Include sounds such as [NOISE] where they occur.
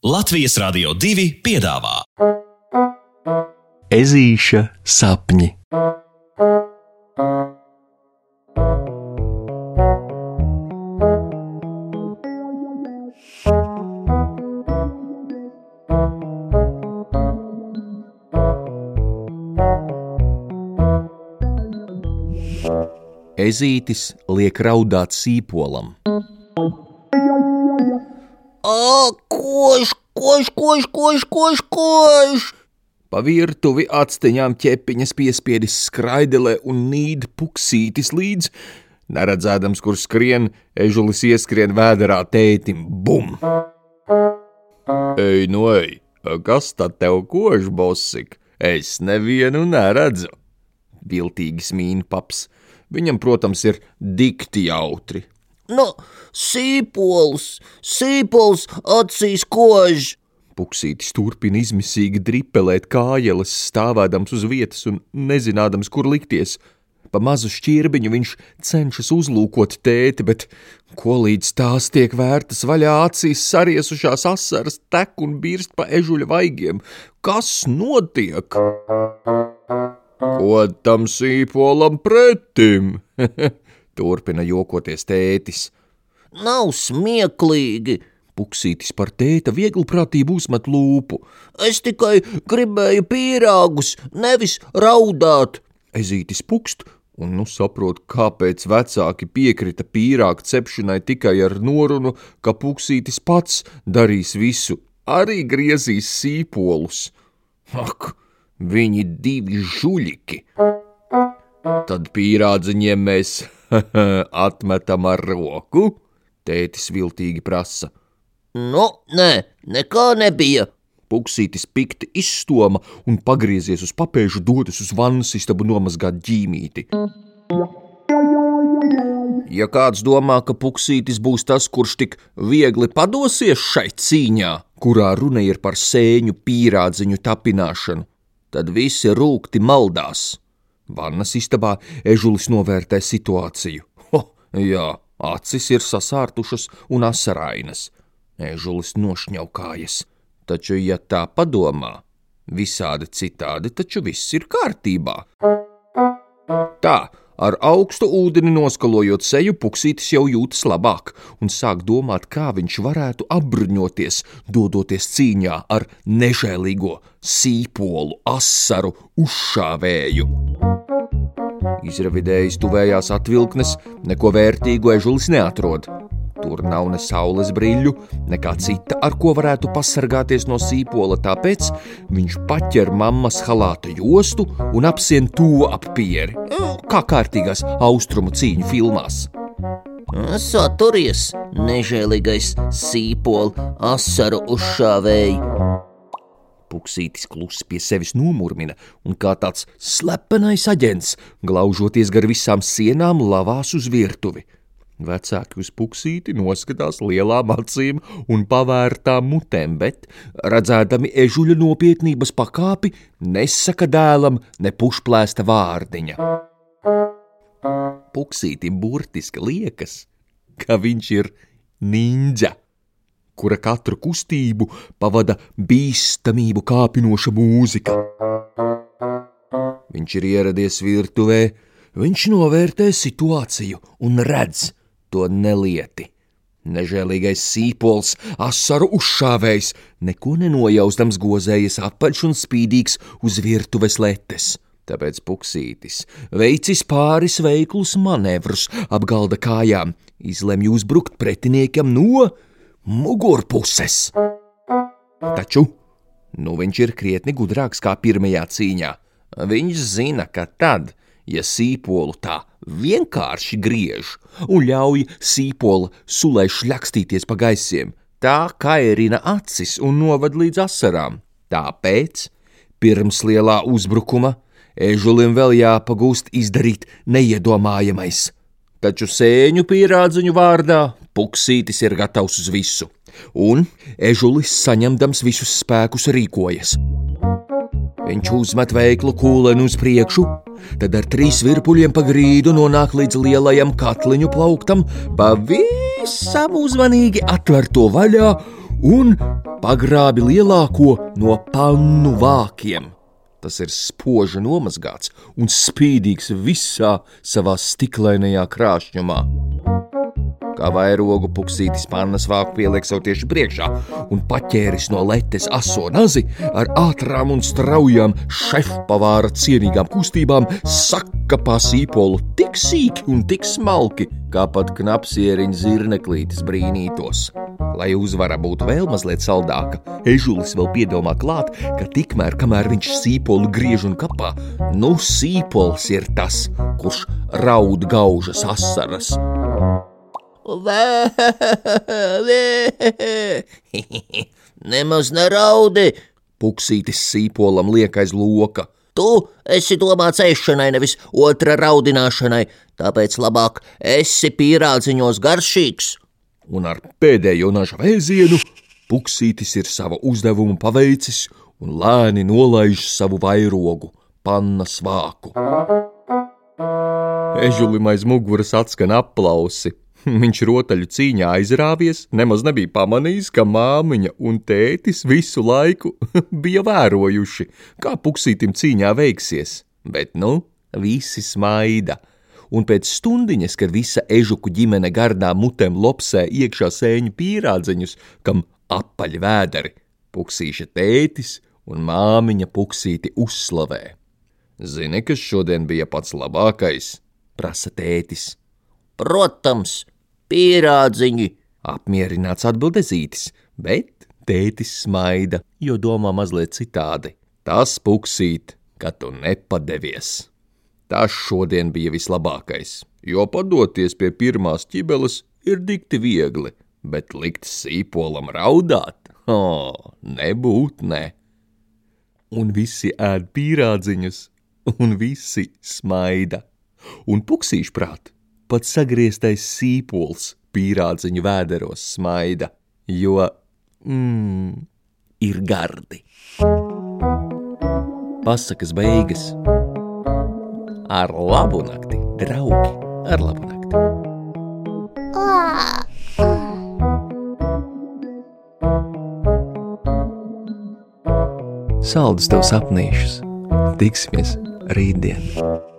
Latvijas Rādio 2 piedāvā Ezīša sapņi. Ezītis liek raudāt sīpolam. Ā, koš, koš, koš, koš, koš, koš! Pa virtuvi atsteņām ķepiņas piespiedis skraidelē un nīd puksītis līdz, neredzēdams, kur skrien, ežulis ieskrien vēderā tētim, bum! Ej, nu ej, kas tad tev kož, bosik? Es nevienu neredzu. Viltīgi smīna paps. Viņam, protams, ir dikti jautri. Nu, sīpols, sīpols acīs kož! Puksītis turpina izmisīgi dripelēt kājeles, stāvēdams uz vietas un nezinādams, kur likties. Pa mazu šķirbiņu viņš cenšas uzlūkot tēti, bet ko līdz tās tiek vērtas vaļā acīs sariesušās asaras tek un birst pa ežuļa vaigiem. Kas notiek? Ko tam sīpolam pretim? [LAUGHS] Turpina jokoties tētis. Nav smieklīgi! Puksītis par tēta vieglprātību uzmet lūpu. Es tikai gribēju pīrāgus, nevis raudāt! Ezītis pukst un nu saprot, kāpēc vecāki piekrita pīrāgu cepšanai tikai ar norunu, ka puksītis pats darīs visu, arī griezīs sīpolus. Ak, viņi divi žuļiki! Tad pīrādziņiem mēs [LAUGHS] atmetam ar roku? Tētis viltīgi prasa. Nu, nē, nekā nebija! Puksītis pikti izstoma un pagriezies uz papēžu dodas uz vannas istabu nomazgāt ģīmīti. Ja kāds domā, ka puksītis būs tas, kurš tik viegli padosies šai cīņā, kurā runa ir par sēņu pīrādziņu tapināšanu, tad visi rūkti maldās. Vannas istabā ežulis novērtē situāciju. Ho, jā, acis ir sasārtušas un asarainas. Ežulis nošņaukājas. Taču, ja tā padomā, visādi citādi taču viss ir kārtībā. Tā, ar augstu ūdeni noskalojot seju, puksītis jau jūtas labāk un sāk domāt, kā viņš varētu apbruņoties, dodoties cīņā ar nežēlīgo sīpolu, asaru uzšāvēju. Izravidējis tuvējās atvilknes, neko vērtīgu ežulis neatrod. Tur nav ne saules brīļu, nekā cita, ar ko varētu pasargāties no sīpola, tāpēc viņš paķer mammas halāta jostu un apsien to ap pieri, kā kārtīgās austrumu cīņu filmās. Saturies, nežēlīgais sīpola asaru uzšāvēji! Puksītis klusi pie sevis nomurmina un kā tāds slepenais aģents, glaužoties gar visām sienām, lavās uz virtuvi. Vecāki uz puksīti noskatās lielām acīm un pavērtām mutēm, bet, redzēdami ežuļa nopietnības pakāpi, nesaka dēlam ne pušplēsta vārdiņa. Puksītim burtiski liekas, ka viņš ir ninja, kura katru kustību pavada bīstamību kāpinoša mūzika. Viņš ir ieradies virtuvē, viņš novērtē situāciju un redz, to nelieti. Nežēlīgais sīpols, asaru uzšāvējs, neko nenojausdams gozējies apaļš un spīdīgs uz virtuves letes. Tāpēc puksītis, veicis pāris veiklus manevrus ap galda kājām, izlemj uzbrukt pretiniekam no mugurpuses. Taču nu viņš ir krietni gudrāks kā pirmajā cīņā. Viņš zina, ka tad, ja sīpolu tā vienkārši griež un ļauj sīpola sulai šļakstīties pa gaisiem, tā kairina acis un novad līdz asarām. Tāpēc, pirms lielā uzbrukuma, ežulim vēl jāpagūst izdarīt neiedomājamais. Taču sēņu pierādziņu vārdā puksītis ir gatavs uz visu, un ežulis saņemdams visus spēkus rīkojas. Viņš uzmet veiklu kūleni uz priekšu, tad ar trīs virpuļiem pa grīdu nonāk līdz lielajam katliņu plauktam, pavisam uzmanīgi atver to vaļā un pagrābi lielāko no pannu vākiem. Tas ir spoži nomazgāts un spīdīgs visā savā stiklainajā krāšņumā kā vairogu puksītis pannas vāku pieliek sev tieši priekšā un paķēris no letes aso nazi ar ātrām un straujām šefpavāra cienīgām kustībām sakapā sīpolu tik sīki un tik smalki, kā pat knapsieriņa zirneklītis brīnītos. Lai uzvara būtu vēl mazliet saldāka, ežulis vēl piedomā klāt, ka tikmēr, kamēr viņš sīpolu griež un kapā, nu sīpols ir tas, kurš raud gaužas asaras. Nemaz neraudi! Puksītis sīpolam liek aiz loka. Tu esi domāts ēšanai, nevis otra raudināšanai, tāpēc labāk esi pīrādziņos garšīgs. Un ar pēdējo naža vēzienu Puksītis ir savu uzdevumu paveicis un lēni nolaiž savu vairogu, pannas vāku. Ežulim aiz muguras atskan aplausi. Viņš rotaļu cīņā aizrāvies, nemaz nebija pamanījis, ka māmiņa un tētis visu laiku [LAUGHS] bija vērojuši, kā puksītim cīņā veiksies. Bet nu, visi smaida. Un pēc stundiņas, kad visa ežuku ģimene gardā mutēm lopsē iekšā sēņu pīrādziņus, kam apaļ vēderi, puksīša tētis un māmiņa puksīti uzslavē. Zini, kas šodien bija pats labākais? prasa tētis. Protams, pierādziņi. Apmierināts atbildezītis, bet tētis smaida, jo domā mazliet citādi. Tas puksīt, ka tu nepadevies. Tas šodien bija vislabākais, jo padoties pie pirmās ķibeles ir dikti viegli, bet likt sīpolam raudāt, oh, nebūt ne. Un visi ēd pīrādziņus, un visi smaida, un puksīšprāt pat sagrieztais sīpols pīrādziņu vēderos smaida, jo mmm, ir gardi. Pasakas beigas ar labu nakti, draugi, ar labu nakti. Saldus tev sapnīšus, tiksimies rītdien!